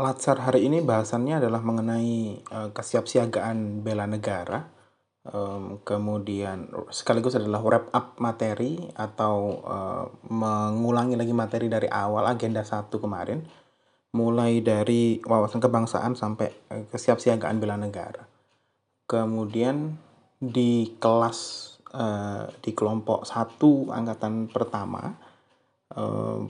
Latsar hari ini bahasannya adalah mengenai uh, kesiapsiagaan bela negara, um, kemudian sekaligus adalah wrap up materi atau uh, mengulangi lagi materi dari awal agenda satu kemarin, mulai dari wawasan kebangsaan sampai uh, kesiapsiagaan bela negara. Kemudian di kelas uh, di kelompok satu angkatan pertama. Uh,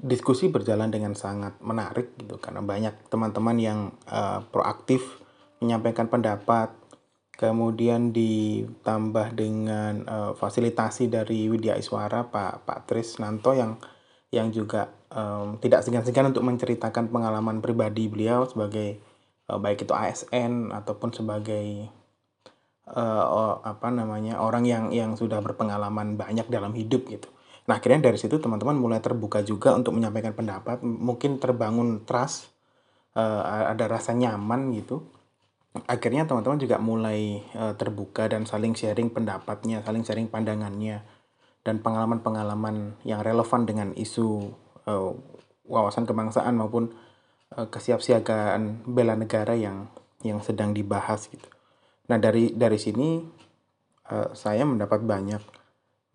diskusi berjalan dengan sangat menarik gitu karena banyak teman-teman yang uh, proaktif menyampaikan pendapat kemudian ditambah dengan uh, fasilitasi dari Widya Iswara Pak Pak Tris Nanto yang yang juga um, tidak segan-segan untuk menceritakan pengalaman pribadi beliau sebagai uh, baik itu ASN ataupun sebagai uh, apa namanya orang yang yang sudah berpengalaman banyak dalam hidup gitu Nah, akhirnya dari situ teman-teman mulai terbuka juga untuk menyampaikan pendapat, mungkin terbangun trust, uh, ada rasa nyaman gitu. Akhirnya teman-teman juga mulai uh, terbuka dan saling sharing pendapatnya, saling sharing pandangannya dan pengalaman-pengalaman yang relevan dengan isu uh, wawasan kebangsaan maupun uh, kesiapsiagaan bela negara yang yang sedang dibahas gitu. Nah, dari dari sini uh, saya mendapat banyak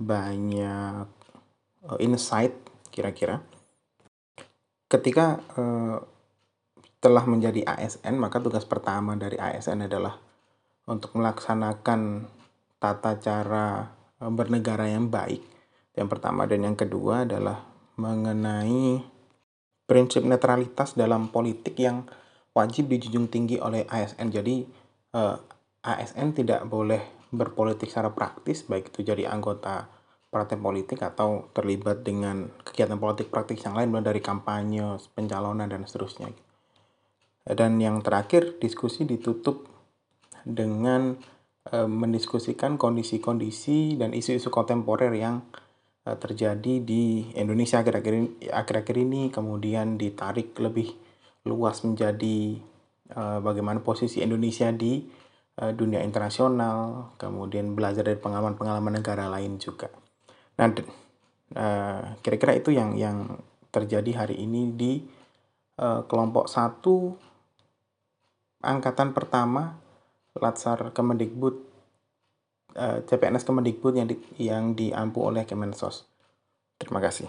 banyak uh, insight kira-kira. Ketika uh, telah menjadi ASN maka tugas pertama dari ASN adalah untuk melaksanakan tata cara uh, bernegara yang baik. Yang pertama dan yang kedua adalah mengenai prinsip netralitas dalam politik yang wajib dijunjung tinggi oleh ASN jadi uh, ASN tidak boleh berpolitik secara praktis baik itu jadi anggota partai politik atau terlibat dengan kegiatan politik praktis yang lain mulai dari kampanye, pencalonan dan seterusnya. Dan yang terakhir diskusi ditutup dengan e, mendiskusikan kondisi-kondisi dan isu-isu kontemporer yang e, terjadi di Indonesia akhir-akhir ini, kemudian ditarik lebih luas menjadi e, bagaimana posisi Indonesia di e, dunia internasional, kemudian belajar dari pengalaman-pengalaman negara lain juga. Nah, uh, kira-kira itu yang yang terjadi hari ini di uh, kelompok satu angkatan pertama Latsar Kemendikbud uh, CPNS Kemendikbud yang di, yang diampu oleh Kemensos. Terima kasih.